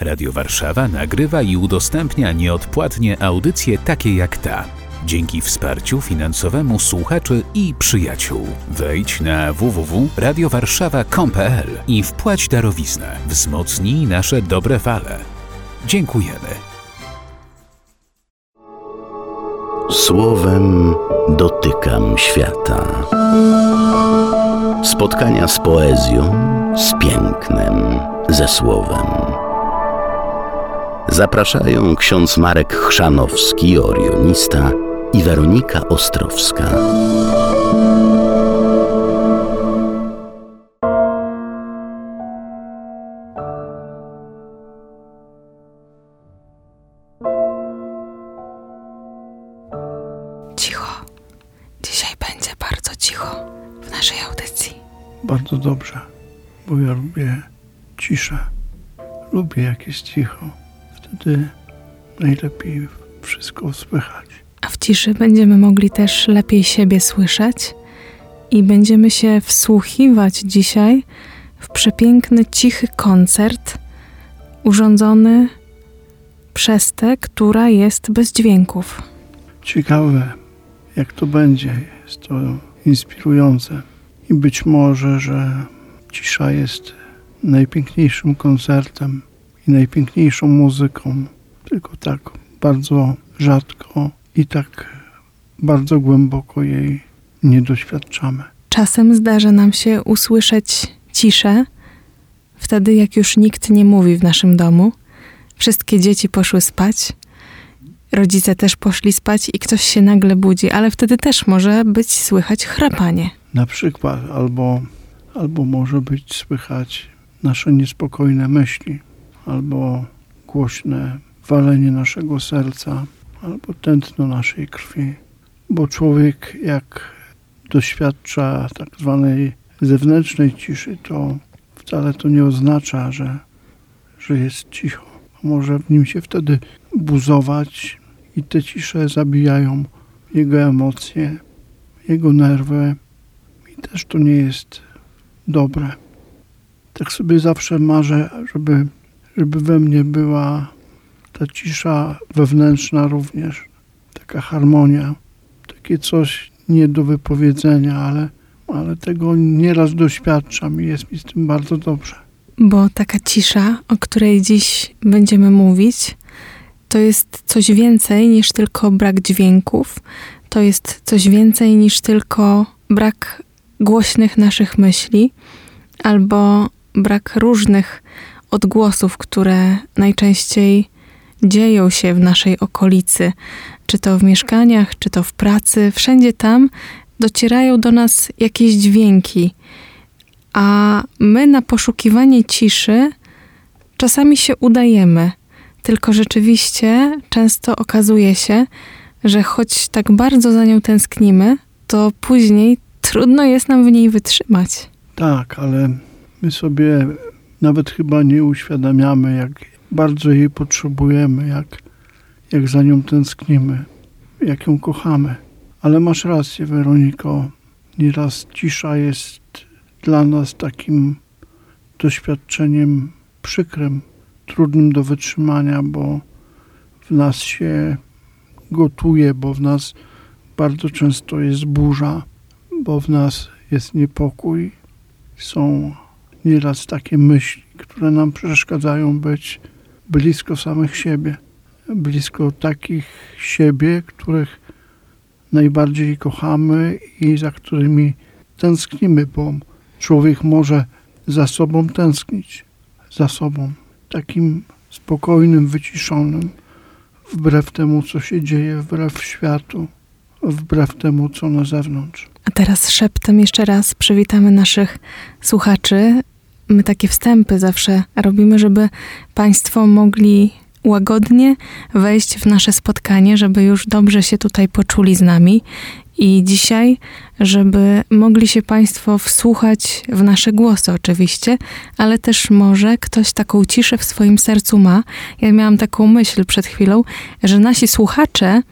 Radio Warszawa nagrywa i udostępnia nieodpłatnie audycje takie jak ta. Dzięki wsparciu finansowemu słuchaczy i przyjaciół. Wejdź na www.radiowarszawa.com.pl i wpłać darowiznę. Wzmocnij nasze dobre fale. Dziękujemy. Słowem dotykam świata. Spotkania z poezją, z pięknem, ze słowem. Zapraszają ksiądz Marek Chrzanowski, orionista i Weronika Ostrowska. Cicho. Dzisiaj będzie bardzo cicho w naszej audycji. Bardzo dobrze, bo ja lubię ciszę. Lubię jak jest cicho. Wtedy najlepiej wszystko słychać. A w ciszy będziemy mogli też lepiej siebie słyszeć i będziemy się wsłuchiwać dzisiaj w przepiękny, cichy koncert urządzony przez tę, która jest bez dźwięków. Ciekawe, jak to będzie. Jest to inspirujące. I być może, że cisza jest najpiękniejszym koncertem i najpiękniejszą muzyką. Tylko tak bardzo rzadko i tak bardzo głęboko jej nie doświadczamy. Czasem zdarza nam się usłyszeć ciszę, wtedy jak już nikt nie mówi w naszym domu. Wszystkie dzieci poszły spać, rodzice też poszli spać i ktoś się nagle budzi, ale wtedy też może być słychać chrapanie. Na przykład, albo, albo może być słychać nasze niespokojne myśli, albo głośne walenie naszego serca, albo tętno naszej krwi. Bo człowiek, jak doświadcza tak zwanej zewnętrznej ciszy, to wcale to nie oznacza, że, że jest cicho. Może w nim się wtedy buzować i te cisze zabijają jego emocje, jego nerwy i też to nie jest dobre. Tak sobie zawsze marzę, żeby, żeby we mnie była ta cisza wewnętrzna również, taka harmonia, takie coś nie do wypowiedzenia, ale, ale tego nieraz doświadczam i jest mi z tym bardzo dobrze. Bo taka cisza, o której dziś będziemy mówić, to jest coś więcej niż tylko brak dźwięków, to jest coś więcej niż tylko brak głośnych naszych myśli albo brak różnych odgłosów, które najczęściej dzieją się w naszej okolicy, czy to w mieszkaniach, czy to w pracy, wszędzie tam docierają do nas jakieś dźwięki, a my na poszukiwanie ciszy czasami się udajemy. Tylko rzeczywiście często okazuje się, że choć tak bardzo za nią tęsknimy, to później trudno jest nam w niej wytrzymać. Tak, ale my sobie nawet chyba nie uświadamiamy, jak bardzo jej potrzebujemy, jak, jak za nią tęsknimy, jak ją kochamy. Ale masz rację, Weroniko. Nieraz cisza jest dla nas takim doświadczeniem przykrym, trudnym do wytrzymania, bo w nas się gotuje, bo w nas bardzo często jest burza, bo w nas jest niepokój. Są nieraz takie myśli, które nam przeszkadzają być blisko samych siebie, blisko takich siebie, których najbardziej kochamy i za którymi tęsknimy, bo człowiek może za sobą tęsknić, za sobą, takim spokojnym, wyciszonym, wbrew temu, co się dzieje, wbrew światu, wbrew temu, co na zewnątrz. A teraz szeptem jeszcze raz przywitamy naszych słuchaczy. My takie wstępy zawsze robimy, żeby Państwo mogli łagodnie wejść w nasze spotkanie, żeby już dobrze się tutaj poczuli z nami. I dzisiaj, żeby mogli się Państwo wsłuchać w nasze głosy, oczywiście, ale też może ktoś taką ciszę w swoim sercu ma. Ja miałam taką myśl przed chwilą, że nasi słuchacze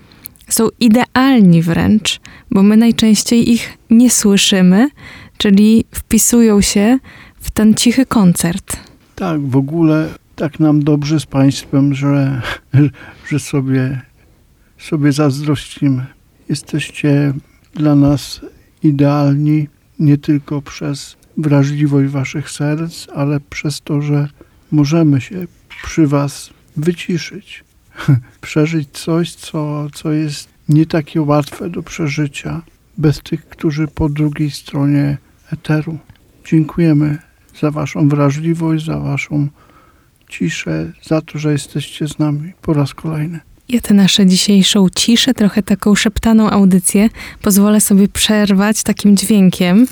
są idealni wręcz, bo my najczęściej ich nie słyszymy, czyli wpisują się w ten cichy koncert. Tak, w ogóle tak nam dobrze z Państwem, że, że sobie, sobie zazdrościmy. Jesteście dla nas idealni nie tylko przez wrażliwość Waszych serc, ale przez to, że możemy się przy Was wyciszyć, przeżyć coś, co, co jest nie takie łatwe do przeżycia bez tych, którzy po drugiej stronie eteru. Dziękujemy za Waszą wrażliwość, za Waszą ciszę, za to, że jesteście z nami po raz kolejny. Ja tę naszą dzisiejszą ciszę, trochę taką szeptaną audycję, pozwolę sobie przerwać takim dźwiękiem.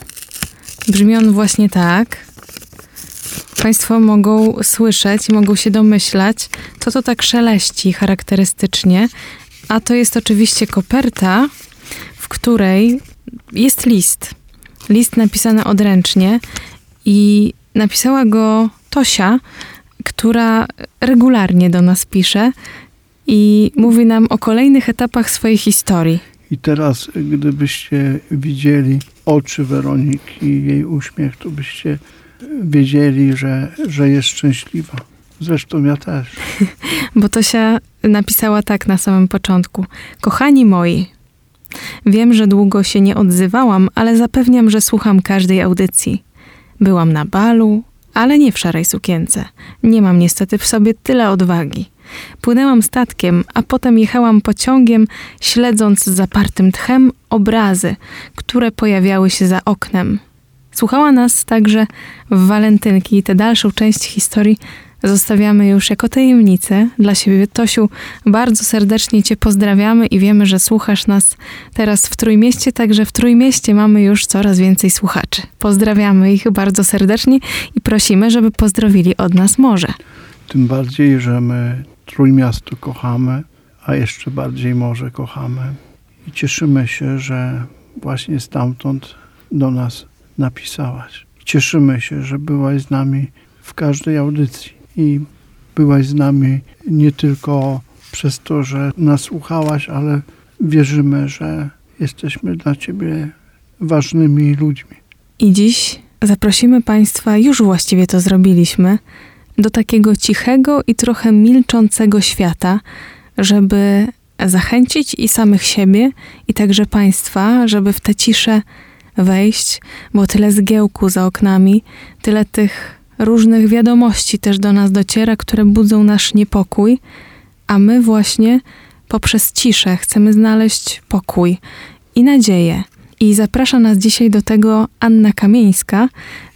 Brzmi on właśnie tak. Państwo mogą słyszeć i mogą się domyślać, co to tak szeleści charakterystycznie. A to jest oczywiście koperta, w której jest list. List napisany odręcznie i napisała go Tosia, która regularnie do nas pisze i mówi nam o kolejnych etapach swojej historii. I teraz, gdybyście widzieli oczy Weroniki i jej uśmiech, to byście wiedzieli, że, że jest szczęśliwa. Zresztą ja też. Bo Tosia napisała tak na samym początku. Kochani moi, wiem, że długo się nie odzywałam, ale zapewniam, że słucham każdej audycji. Byłam na balu, ale nie w szarej sukience. Nie mam niestety w sobie tyle odwagi. Płynęłam statkiem, a potem jechałam pociągiem, śledząc zapartym tchem obrazy, które pojawiały się za oknem. Słuchała nas także w walentynki i tę dalszą część historii zostawiamy już jako tajemnicę dla siebie. Tosiu, bardzo serdecznie Cię pozdrawiamy i wiemy, że słuchasz nas teraz w Trójmieście, także w Trójmieście mamy już coraz więcej słuchaczy. Pozdrawiamy ich bardzo serdecznie i prosimy, żeby pozdrowili od nas morze. Tym bardziej, że my Trójmiasto kochamy, a jeszcze bardziej morze kochamy. I cieszymy się, że właśnie stamtąd do nas napisałaś. Cieszymy się, że byłaś z nami w każdej audycji i byłaś z nami nie tylko przez to, że nas słuchałaś, ale wierzymy, że jesteśmy dla Ciebie ważnymi ludźmi. I dziś zaprosimy Państwa, już właściwie to zrobiliśmy, do takiego cichego i trochę milczącego świata, żeby zachęcić i samych siebie, i także Państwa, żeby w tę ciszę wejść, bo tyle zgiełku za oknami, tyle tych różnych wiadomości też do nas dociera, które budzą nasz niepokój, a my właśnie poprzez ciszę chcemy znaleźć pokój i nadzieję. I zaprasza nas dzisiaj do tego Anna Kamieńska,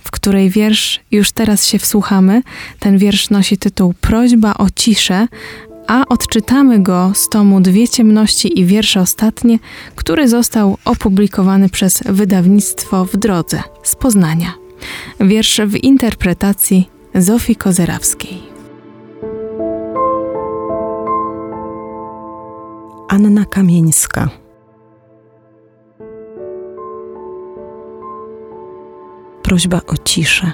w której wiersz już teraz się wsłuchamy. Ten wiersz nosi tytuł Prośba o ciszę, a odczytamy go z tomu Dwie ciemności i wiersze ostatnie, który został opublikowany przez wydawnictwo w drodze z Poznania. Wiersz w interpretacji Zofii Kozerawskiej. Anna Kamieńska Prośba o ciszę.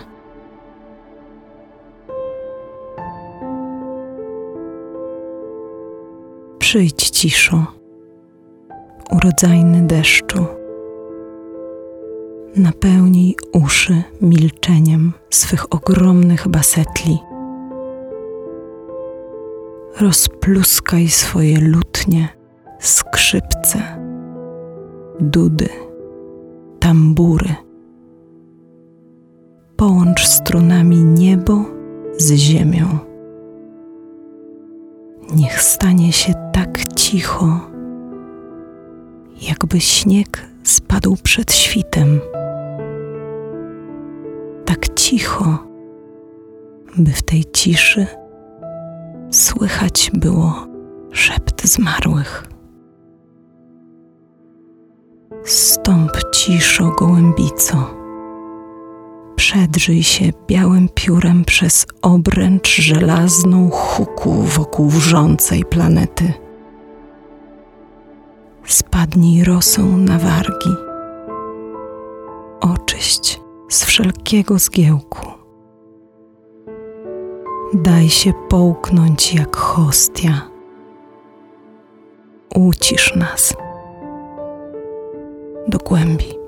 Przyjdź ciszo, urodzajny deszczu. Napełnij uszy milczeniem swych ogromnych basetli. Rozpluskaj swoje lutnie, skrzypce, dudy, tambury. Połącz strunami niebo z ziemią. Niech stanie się tak cicho, jakby śnieg spadł przed świtem tak cicho, by w tej ciszy słychać było szept zmarłych. Stąp ciszo, gołębico. Przedrzyj się białym piórem przez obręcz żelazną huku wokół wrzącej planety. Spadnij rosą na wargi. Oczyść z wszelkiego zgiełku. Daj się połknąć jak hostia. Ucisz nas do głębi.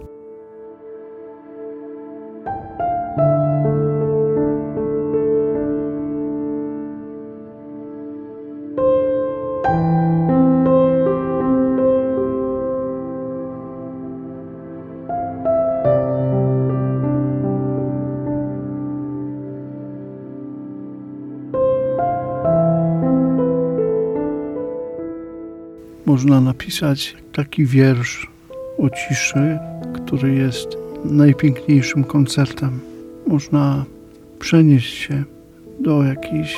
Można napisać taki wiersz o ciszy, który jest najpiękniejszym koncertem. Można przenieść się do jakiejś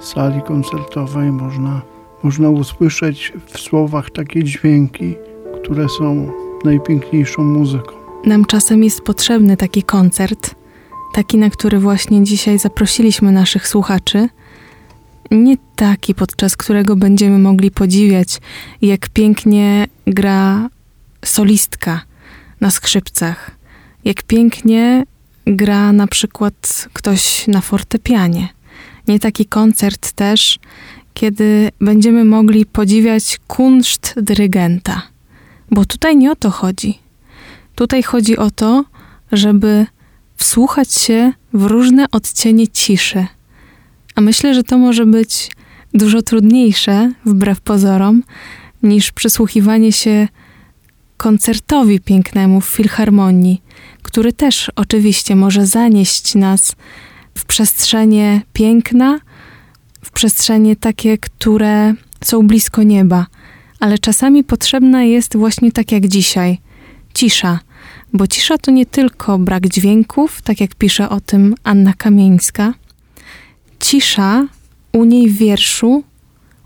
sali koncertowej, można, można usłyszeć w słowach takie dźwięki, które są najpiękniejszą muzyką. Nam czasem jest potrzebny taki koncert, taki, na który właśnie dzisiaj zaprosiliśmy naszych słuchaczy. Nie taki, podczas którego będziemy mogli podziwiać, jak pięknie gra solistka na skrzypcach, jak pięknie gra na przykład ktoś na fortepianie. Nie taki koncert też, kiedy będziemy mogli podziwiać kunszt dyrygenta. Bo tutaj nie o to chodzi. Tutaj chodzi o to, żeby wsłuchać się w różne odcienie ciszy. A myślę, że to może być dużo trudniejsze, wbrew pozorom, niż przysłuchiwanie się koncertowi pięknemu w filharmonii, który też oczywiście może zanieść nas w przestrzenie piękna, w przestrzenie takie, które są blisko nieba. Ale czasami potrzebna jest właśnie tak jak dzisiaj cisza, bo cisza to nie tylko brak dźwięków, tak jak pisze o tym Anna Kamieńska. Cisza u niej w wierszu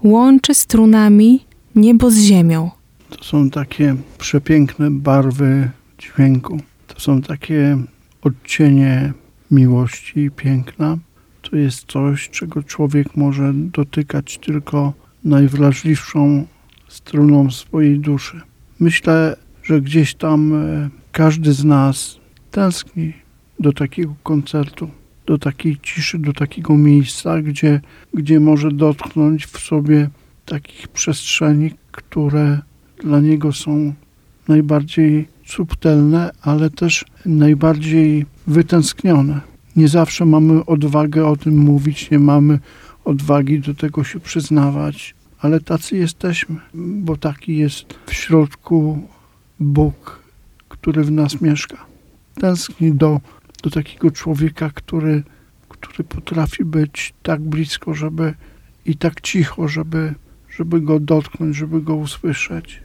łączy strunami niebo z ziemią. To są takie przepiękne barwy dźwięku. To są takie odcienie miłości i piękna. To jest coś, czego człowiek może dotykać tylko najwrażliwszą struną swojej duszy. Myślę, że gdzieś tam e, każdy z nas tęskni do takiego koncertu, do takiej ciszy, do takiego miejsca, gdzie, gdzie może dotknąć w sobie takich przestrzeni, które dla niego są najbardziej subtelne, ale też najbardziej wytęsknione. Nie zawsze mamy odwagę o tym mówić, nie mamy odwagi do tego się przyznawać, ale tacy jesteśmy, bo taki jest w środku Bóg, który w nas mieszka. Tęskni do, do takiego człowieka, który, który potrafi być tak blisko, żeby i tak cicho, żeby, żeby go dotknąć, żeby go usłyszeć,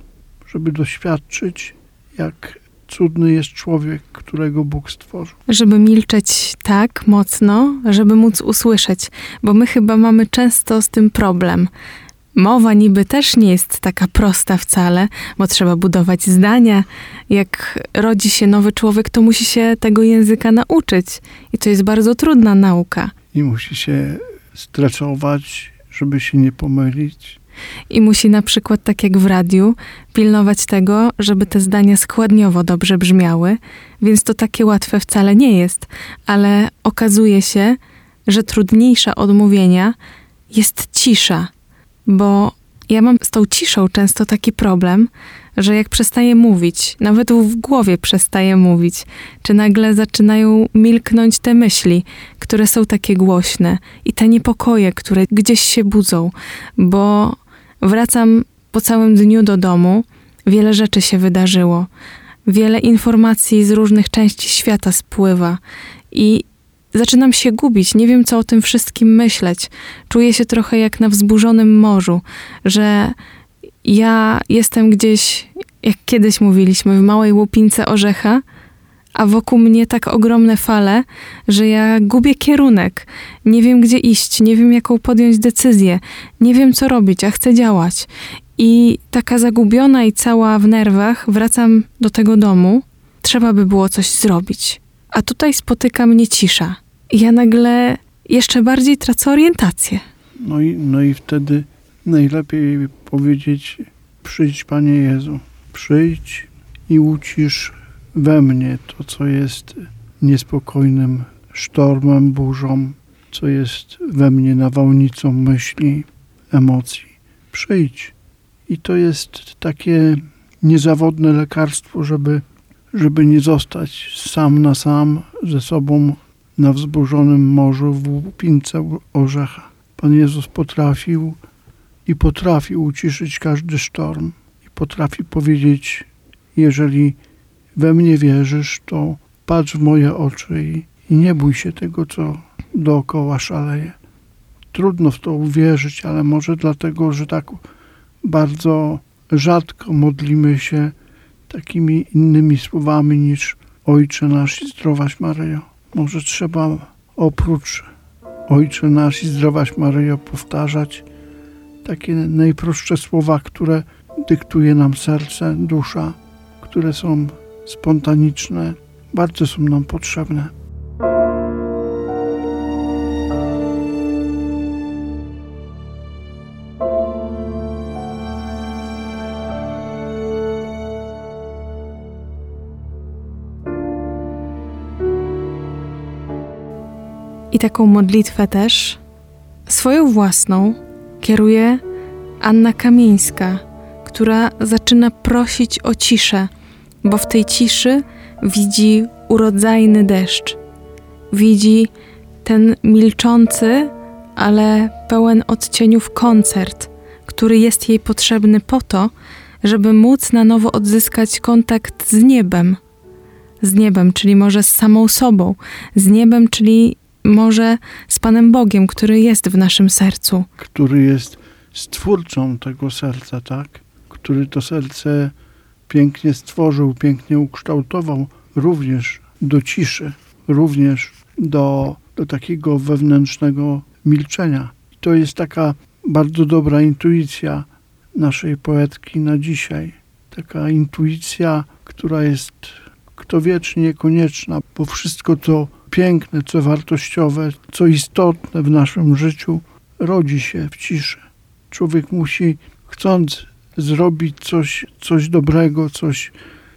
żeby doświadczyć, jak cudny jest człowiek, którego Bóg stworzył. Żeby milczeć tak mocno, żeby móc usłyszeć, bo my chyba mamy często z tym problem. Mowa niby też nie jest taka prosta wcale, bo trzeba budować zdania. Jak rodzi się nowy człowiek, to musi się tego języka nauczyć. I to jest bardzo trudna nauka. I musi się streczować, żeby się nie pomylić. I musi na przykład, tak jak w radiu, pilnować tego, żeby te zdania składniowo dobrze brzmiały, więc to takie łatwe wcale nie jest. Ale okazuje się, że trudniejsza od mówienia jest cisza bo ja mam z tą ciszą często taki problem, że jak przestaję mówić, nawet w głowie przestaję mówić, czy nagle zaczynają milknąć te myśli, które są takie głośne i te niepokoje, które gdzieś się budzą, bo wracam po całym dniu do domu, wiele rzeczy się wydarzyło, wiele informacji z różnych części świata spływa i Zaczynam się gubić, nie wiem co o tym wszystkim myśleć. Czuję się trochę jak na wzburzonym morzu, że ja jestem gdzieś, jak kiedyś mówiliśmy, w małej łupince orzecha, a wokół mnie tak ogromne fale, że ja gubię kierunek. Nie wiem, gdzie iść, nie wiem, jaką podjąć decyzję, nie wiem, co robić, a chcę działać. I taka zagubiona i cała w nerwach wracam do tego domu. Trzeba by było coś zrobić. A tutaj spotyka mnie cisza. Ja nagle jeszcze bardziej tracę orientację. No i, no i wtedy najlepiej powiedzieć: Przyjdź, Panie Jezu, przyjdź i ucisz we mnie to, co jest niespokojnym sztormem, burzą, co jest we mnie nawałnicą myśli, emocji. Przyjdź. I to jest takie niezawodne lekarstwo, żeby żeby nie zostać sam na sam ze sobą na wzburzonym morzu w łupince orzecha. Pan Jezus potrafił i potrafi uciszyć każdy sztorm i potrafi powiedzieć, jeżeli we mnie wierzysz, to patrz w moje oczy i, nie bój się tego, co dookoła szaleje. Trudno w to uwierzyć, ale może dlatego, że tak bardzo rzadko modlimy się takimi innymi słowami niż Ojcze nasz i zdrowaś Maryjo. Może trzeba oprócz Ojcze nasz i zdrowaś Maryjo powtarzać takie najprostsze słowa, które dyktuje nam serce, dusza, które są spontaniczne, bardzo są nam potrzebne. Taką modlitwę też, swoją własną, kieruje Anna Kamieńska, która zaczyna prosić o ciszę, bo w tej ciszy widzi urodzajny deszcz. Widzi ten milczący, ale pełen odcieniów koncert, który jest jej potrzebny po to, żeby móc na nowo odzyskać kontakt z niebem. Z niebem, czyli może z samą sobą, z niebem, czyli może z Panem Bogiem, który jest w naszym sercu. Który jest stwórcą tego serca, tak? Który to serce pięknie stworzył, pięknie ukształtował, również do ciszy, również do, do takiego wewnętrznego milczenia. I to jest taka bardzo dobra intuicja naszej poetki na dzisiaj. Taka intuicja, która jest kto wiecznie konieczna, bo wszystko to piękne, co wartościowe, co istotne w naszym życiu rodzi się w ciszy. Człowiek musi, chcąc zrobić coś, coś dobrego, coś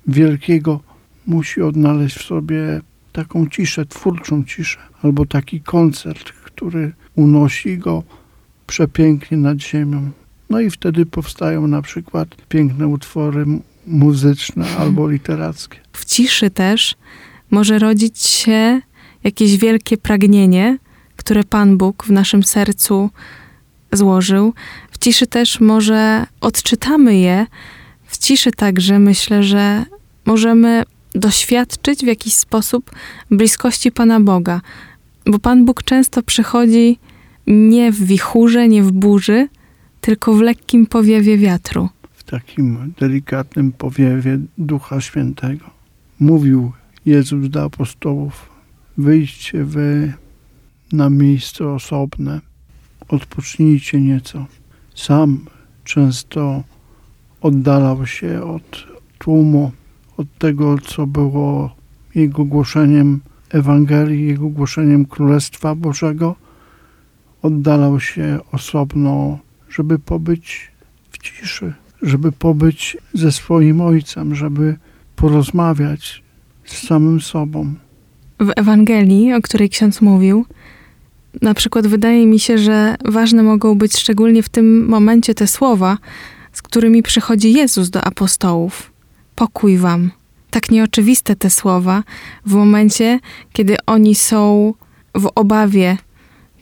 wielkiego, musi odnaleźć w sobie taką ciszę, twórczą ciszę, albo taki koncert, który unosi go przepięknie nad ziemią. No i wtedy powstają na przykład piękne utwory muzyczne albo literackie. W ciszy też może rodzić się jakieś wielkie pragnienie, które Pan Bóg w naszym sercu złożył. W ciszy też może odczytamy je. W ciszy także myślę, że możemy doświadczyć w jakiś sposób bliskości Pana Boga, bo Pan Bóg często przychodzi nie w wichurze, nie w burzy, tylko w lekkim powiewie wiatru. Takim delikatnym powiewie Ducha Świętego. Mówił Jezus do apostołów: Wyjdźcie wy na miejsce osobne, odpocznijcie nieco. Sam często oddalał się od tłumu, od tego, co było jego głoszeniem Ewangelii, jego głoszeniem Królestwa Bożego. Oddalał się osobno, żeby pobyć w ciszy, żeby pobyć ze swoim Ojcem, żeby porozmawiać z samym sobą. W Ewangelii, o której ksiądz mówił, na przykład wydaje mi się, że ważne mogą być szczególnie w tym momencie te słowa, z którymi przychodzi Jezus do apostołów. Pokój wam. Tak nieoczywiste te słowa w momencie, kiedy oni są w obawie,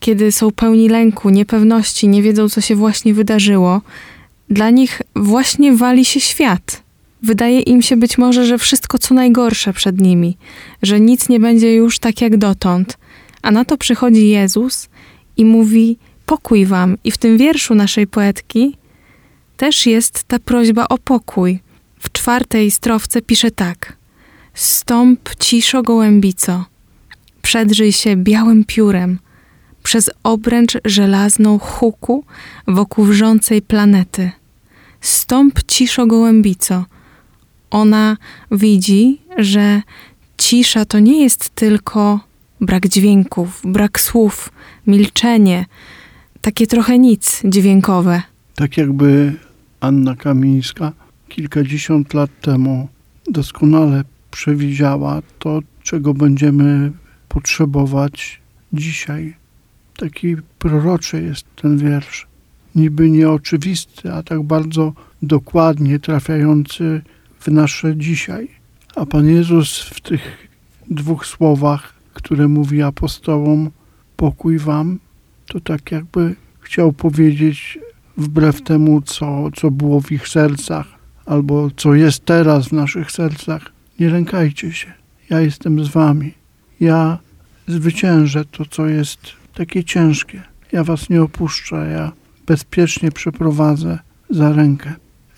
kiedy są pełni lęku, niepewności, nie wiedzą, co się właśnie wydarzyło. Dla nich właśnie wali się świat. Wydaje im się być może, że wszystko co najgorsze przed nimi, że nic nie będzie już tak jak dotąd. A na to przychodzi Jezus i mówi: Pokój wam. I w tym wierszu naszej poetki też jest ta prośba o pokój. W czwartej strofce pisze tak: Stąp ciszo gołębico, przedrzyj się białym piórem przez obręcz żelazną huku wokół wrzącej planety. Stąp ciszo gołębico. Ona widzi, że cisza to nie jest tylko brak dźwięków, brak słów, milczenie, takie trochę nic dźwiękowe. Tak jakby Anna Kamińska kilkadziesiąt lat temu doskonale przewidziała to, czego będziemy potrzebować dzisiaj. Taki proroczy jest ten wiersz. Niby nieoczywisty, a tak bardzo dokładnie trafiający w nasze dzisiaj. A Pan Jezus w tych dwóch słowach, które mówi apostołom, pokój wam, to tak jakby chciał powiedzieć, wbrew temu, co, co było w ich sercach, albo co jest teraz w naszych sercach, nie lękajcie się. Ja jestem z wami. Ja zwyciężę to, co jest takie ciężkie. Ja was nie opuszczę. Ja bezpiecznie przeprowadzę za rękę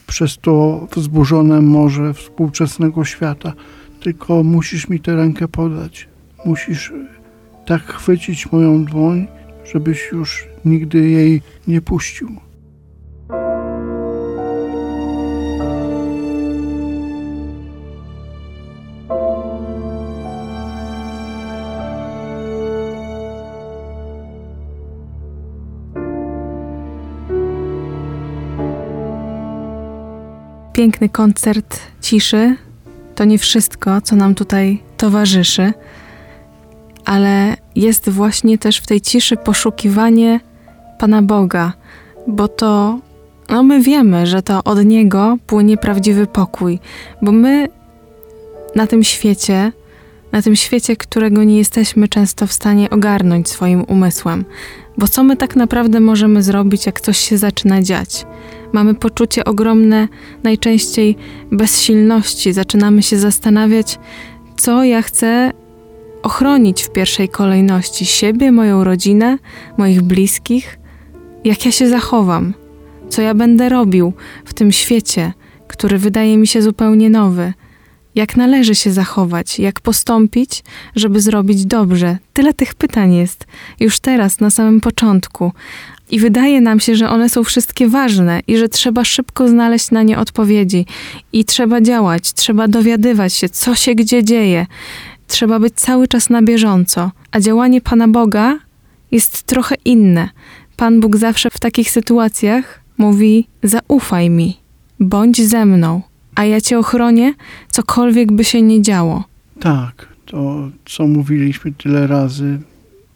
przez to wzburzone morze współczesnego świata, tylko musisz mi tę rękę podać. Musisz tak chwycić moją dłoń, żebyś już nigdy jej nie puścił. Piękny koncert ciszy to nie wszystko, co nam tutaj towarzyszy, ale jest właśnie też w tej ciszy poszukiwanie Pana Boga, bo to, no my wiemy, że to od Niego płynie prawdziwy pokój, bo my na tym świecie, na tym świecie, którego nie jesteśmy często w stanie ogarnąć swoim umysłem, bo co my tak naprawdę możemy zrobić, jak coś się zaczyna dziać? Mamy poczucie ogromne, najczęściej bezsilności. Zaczynamy się zastanawiać, co ja chcę ochronić w pierwszej kolejności siebie, moją rodzinę, moich bliskich, jak ja się zachowam, co ja będę robił w tym świecie, który wydaje mi się zupełnie nowy. Jak należy się zachować, jak postąpić, żeby zrobić dobrze. Tyle tych pytań jest już teraz, na samym początku. I wydaje nam się, że one są wszystkie ważne i że trzeba szybko znaleźć na nie odpowiedzi. I trzeba działać, trzeba dowiadywać się, co się gdzie dzieje. Trzeba być cały czas na bieżąco. A działanie Pana Boga jest trochę inne. Pan Bóg zawsze w takich sytuacjach mówi: Zaufaj mi, bądź ze mną, a ja cię ochronię, cokolwiek by się nie działo. Tak, to co mówiliśmy tyle razy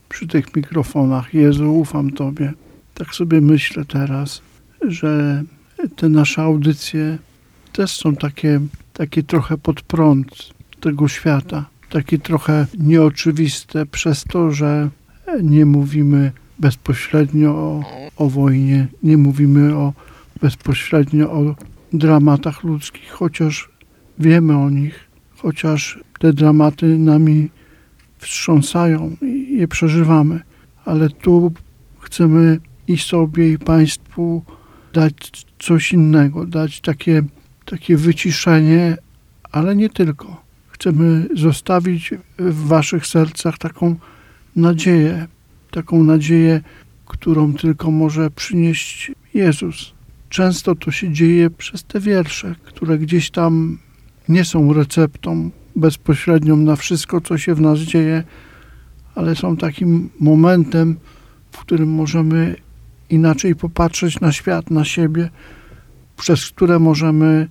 przy tych mikrofonach. Jezu, ufam Tobie. Tak sobie myślę teraz, że te nasze audycje też są takie, takie trochę pod prąd tego świata. Takie trochę nieoczywiste przez to, że nie mówimy bezpośrednio o, o wojnie, nie mówimy o, bezpośrednio o dramatach ludzkich, chociaż wiemy o nich, chociaż te dramaty nami wstrząsają i je przeżywamy, ale tu chcemy i sobie, i Państwu dać coś innego, dać takie, takie wyciszenie, ale nie tylko. Chcemy zostawić w Waszych sercach taką nadzieję, taką nadzieję, którą tylko może przynieść Jezus. Często to się dzieje przez te wiersze, które gdzieś tam nie są receptą bezpośrednią na wszystko, co się w nas dzieje, ale są takim momentem, w którym możemy inaczej popatrzeć na świat, na siebie, przez które możemy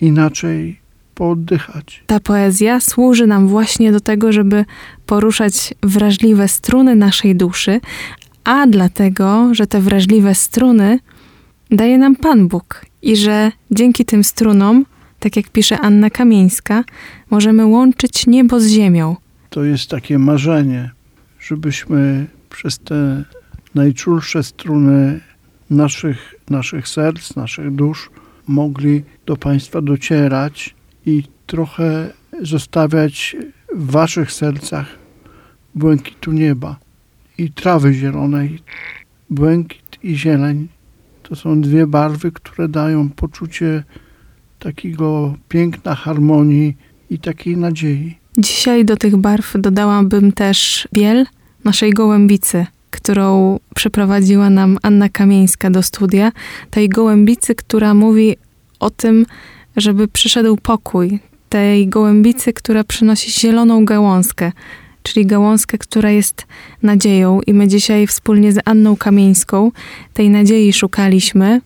inaczej pooddychać. Ta poezja służy nam właśnie do tego, żeby poruszać wrażliwe struny naszej duszy, a dlatego, że te wrażliwe struny daje nam Pan Bóg i że dzięki tym strunom, tak jak pisze Anna Kamieńska, możemy łączyć niebo z ziemią. To jest takie marzenie, żebyśmy przez te najczulsze struny naszych, naszych serc, naszych dusz mogli do Państwa docierać i trochę zostawiać w Waszych sercach błękitu nieba i trawy zielonej. Błękit i zieleń to są dwie barwy, które dają poczucie takiego piękna, harmonii i takiej nadziei. Dzisiaj do tych barw dodałabym też biel naszej gołębicy, którą przeprowadziła nam Anna Kamieńska do studia. Tej gołębicy, która mówi o tym, żeby przyszedł pokój. Tej gołębicy, która przynosi zieloną gałązkę, czyli gałązkę, która jest nadzieją. I my dzisiaj wspólnie z Anną Kamieńską tej nadziei szukaliśmy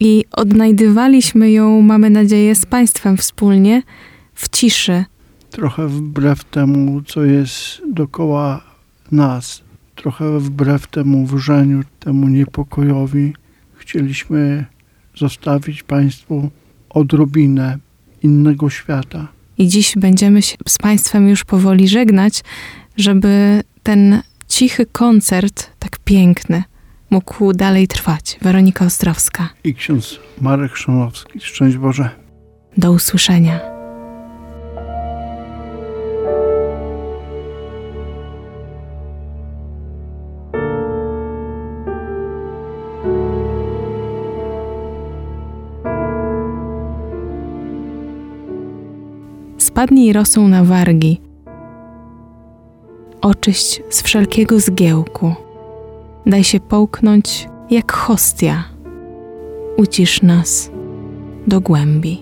i odnajdywaliśmy ją, mamy nadzieję, z Państwem wspólnie w ciszy. Trochę wbrew temu, co jest dokoła nas, trochę wbrew temu wrzeniu, temu niepokojowi, chcieliśmy zostawić Państwu odrobinę innego świata. I dziś będziemy się z Państwem już powoli żegnać, żeby ten cichy koncert, tak piękny, mógł dalej trwać. Weronika Ostrowska. I ksiądz Marek Szanowski. Szczęść Boże. Do usłyszenia. Spadnij rosą na wargi. Oczyść z wszelkiego zgiełku. Daj się połknąć jak hostia. Ucisz nas do głębi.